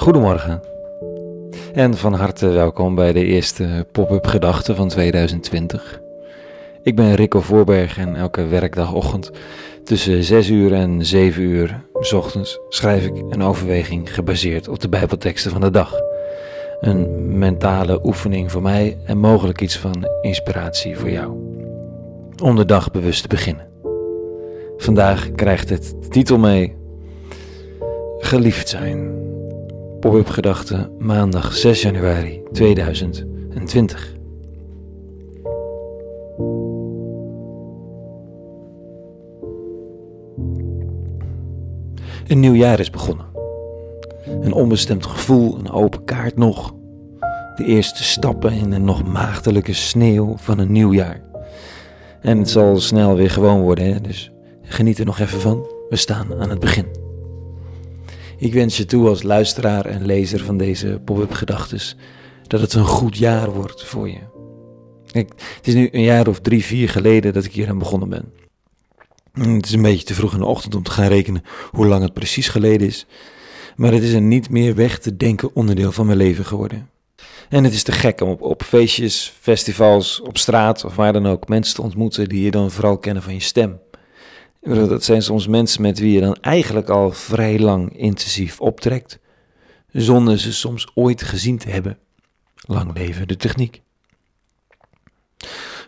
Goedemorgen en van harte welkom bij de eerste pop-up gedachten van 2020. Ik ben Rico Voorberg en elke werkdagochtend tussen 6 uur en 7 uur s ochtends schrijf ik een overweging gebaseerd op de Bijbelteksten van de dag. Een mentale oefening voor mij en mogelijk iets van inspiratie voor jou. Om de dag bewust te beginnen. Vandaag krijgt het titel mee Geliefd zijn. Pop-up maandag 6 januari 2020. Een nieuw jaar is begonnen. Een onbestemd gevoel, een open kaart nog. De eerste stappen in een nog maagdelijke sneeuw van een nieuw jaar. En het zal snel weer gewoon worden, hè? dus geniet er nog even van. We staan aan het begin. Ik wens je toe als luisteraar en lezer van deze pop-up gedachtes dat het een goed jaar wordt voor je. Het is nu een jaar of drie, vier geleden dat ik hier aan begonnen ben. Het is een beetje te vroeg in de ochtend om te gaan rekenen hoe lang het precies geleden is. Maar het is een niet meer weg te denken onderdeel van mijn leven geworden. En het is te gek om op, op feestjes, festivals, op straat of waar dan ook mensen te ontmoeten die je dan vooral kennen van je stem. Dat zijn soms mensen met wie je dan eigenlijk al vrij lang intensief optrekt, zonder ze soms ooit gezien te hebben. Lang leven de techniek.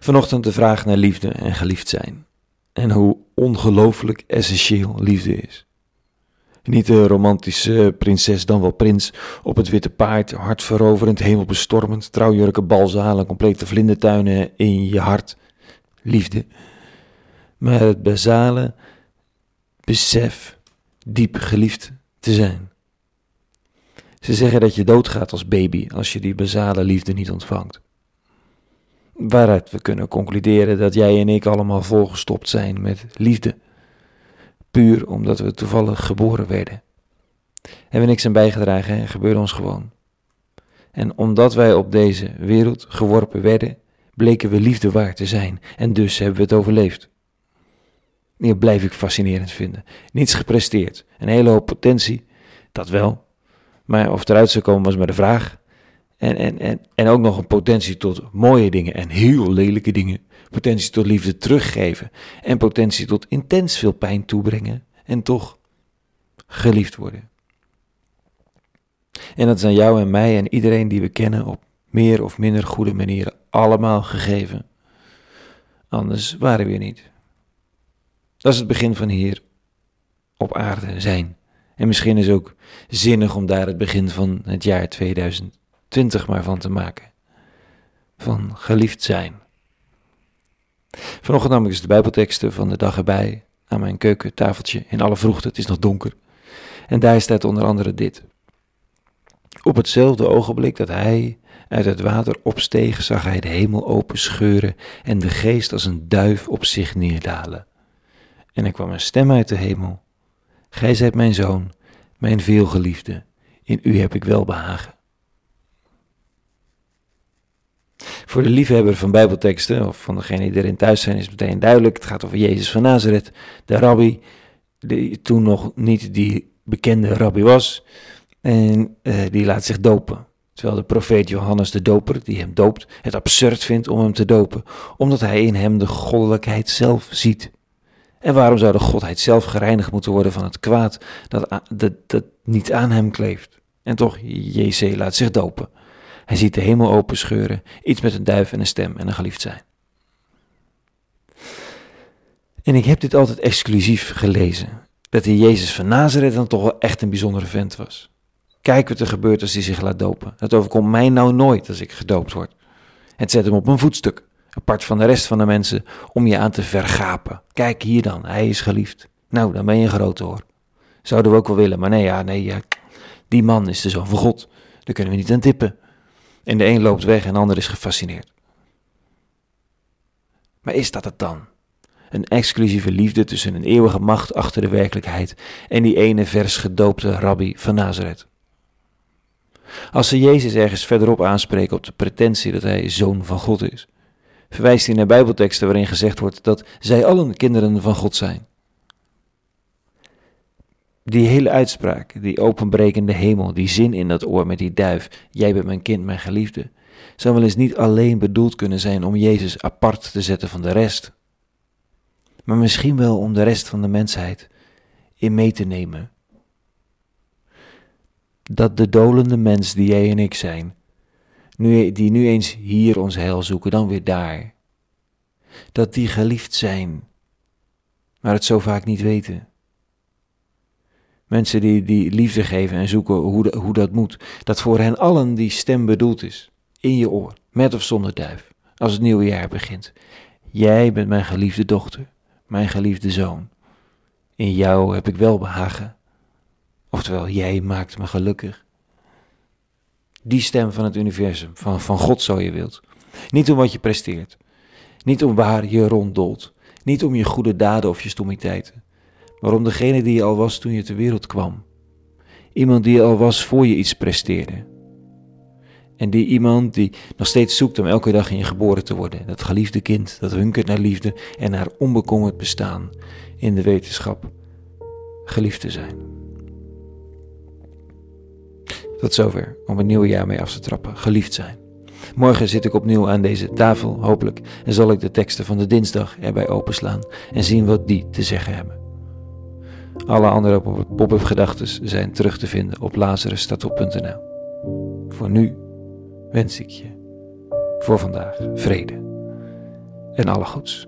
Vanochtend de vraag naar liefde en geliefd zijn. En hoe ongelooflijk essentieel liefde is. Niet de romantische prinses, dan wel prins, op het witte paard, hartveroverend, hemelbestormend, trouwjurken, balzalen, complete vlindertuinen in je hart. Liefde maar het basale besef diep geliefd te zijn. Ze zeggen dat je doodgaat als baby als je die basale liefde niet ontvangt. Waaruit we kunnen concluderen dat jij en ik allemaal volgestopt zijn met liefde. Puur omdat we toevallig geboren werden. Hebben we niks aan bijgedragen en gebeurde ons gewoon. En omdat wij op deze wereld geworpen werden, bleken we liefde waard te zijn en dus hebben we het overleefd. Blijf ik fascinerend vinden. Niets gepresteerd. Een hele hoop potentie, dat wel. Maar of eruit zou komen was maar de vraag. En, en, en, en ook nog een potentie tot mooie dingen en heel lelijke dingen. Potentie tot liefde teruggeven. En potentie tot intens veel pijn toebrengen. En toch geliefd worden. En dat is aan jou en mij en iedereen die we kennen op meer of minder goede manieren allemaal gegeven. Anders waren we hier niet. Dat is het begin van hier op aarde zijn. En misschien is ook zinnig om daar het begin van het jaar 2020 maar van te maken. Van geliefd zijn. Vanochtend nam ik dus de Bijbelteksten van de dag erbij aan mijn keukentafeltje in alle vroegte. Het is nog donker. En daar staat onder andere dit. Op hetzelfde ogenblik dat hij uit het water opsteeg, zag hij de hemel open scheuren en de geest als een duif op zich neerdalen. En er kwam een stem uit de hemel. Gij zijt mijn zoon, mijn veelgeliefde, in u heb ik wel behagen. Voor de liefhebber van Bijbelteksten, of van degene die erin thuis zijn, is meteen duidelijk. Het gaat over Jezus van Nazareth, de rabbi, die toen nog niet die bekende rabbi was. En uh, die laat zich dopen. Terwijl de profeet Johannes de Doper, die hem doopt, het absurd vindt om hem te dopen, omdat hij in hem de goddelijkheid zelf ziet. En waarom zou de godheid zelf gereinigd moeten worden van het kwaad dat, dat, dat niet aan hem kleeft? En toch, JC laat zich dopen. Hij ziet de hemel open scheuren, iets met een duif en een stem en een geliefd zijn. En ik heb dit altijd exclusief gelezen. Dat die Jezus van Nazareth dan toch wel echt een bijzondere vent was. Kijk wat er gebeurt als hij zich laat dopen. Dat overkomt mij nou nooit als ik gedoopt word. Het zet hem op een voetstuk apart van de rest van de mensen, om je aan te vergapen. Kijk hier dan, hij is geliefd. Nou, dan ben je groot hoor. Zouden we ook wel willen, maar nee, ja, nee, ja, die man is de zoon van God. Daar kunnen we niet aan tippen. En de een loopt weg en de ander is gefascineerd. Maar is dat het dan? Een exclusieve liefde tussen een eeuwige macht achter de werkelijkheid en die ene vers gedoopte rabbi van Nazareth. Als ze Jezus ergens verderop aanspreken op de pretentie dat hij zoon van God is, verwijst hij naar Bijbelteksten waarin gezegd wordt dat zij allen kinderen van God zijn. Die hele uitspraak, die openbrekende hemel, die zin in dat oor met die duif, jij bent mijn kind, mijn geliefde, zou wel eens niet alleen bedoeld kunnen zijn om Jezus apart te zetten van de rest, maar misschien wel om de rest van de mensheid in mee te nemen. Dat de dolende mens die jij en ik zijn, nu, die nu eens hier ons heil zoeken, dan weer daar, dat die geliefd zijn, maar het zo vaak niet weten. Mensen die, die liefde geven en zoeken hoe, hoe dat moet, dat voor hen allen die stem bedoeld is, in je oor, met of zonder duif, als het nieuwe jaar begint. Jij bent mijn geliefde dochter, mijn geliefde zoon. In jou heb ik wel behagen. Oftewel, jij maakt me gelukkig. Die stem van het universum, van, van God zo je wilt. Niet om wat je presteert. Niet om waar je ronddolt. Niet om je goede daden of je stommiteiten. Maar om degene die je al was toen je ter wereld kwam. Iemand die je al was voor je iets presteerde. En die iemand die nog steeds zoekt om elke dag in je geboren te worden. Dat geliefde kind dat hunkert naar liefde en naar onbekommerd bestaan in de wetenschap geliefd te zijn. Tot zover om een nieuw jaar mee af te trappen. Geliefd zijn. Morgen zit ik opnieuw aan deze tafel, hopelijk, en zal ik de teksten van de dinsdag erbij openslaan en zien wat die te zeggen hebben. Alle andere pop-up gedachten zijn terug te vinden op lazarusstatop.nl. Voor nu wens ik je voor vandaag vrede en alle goeds.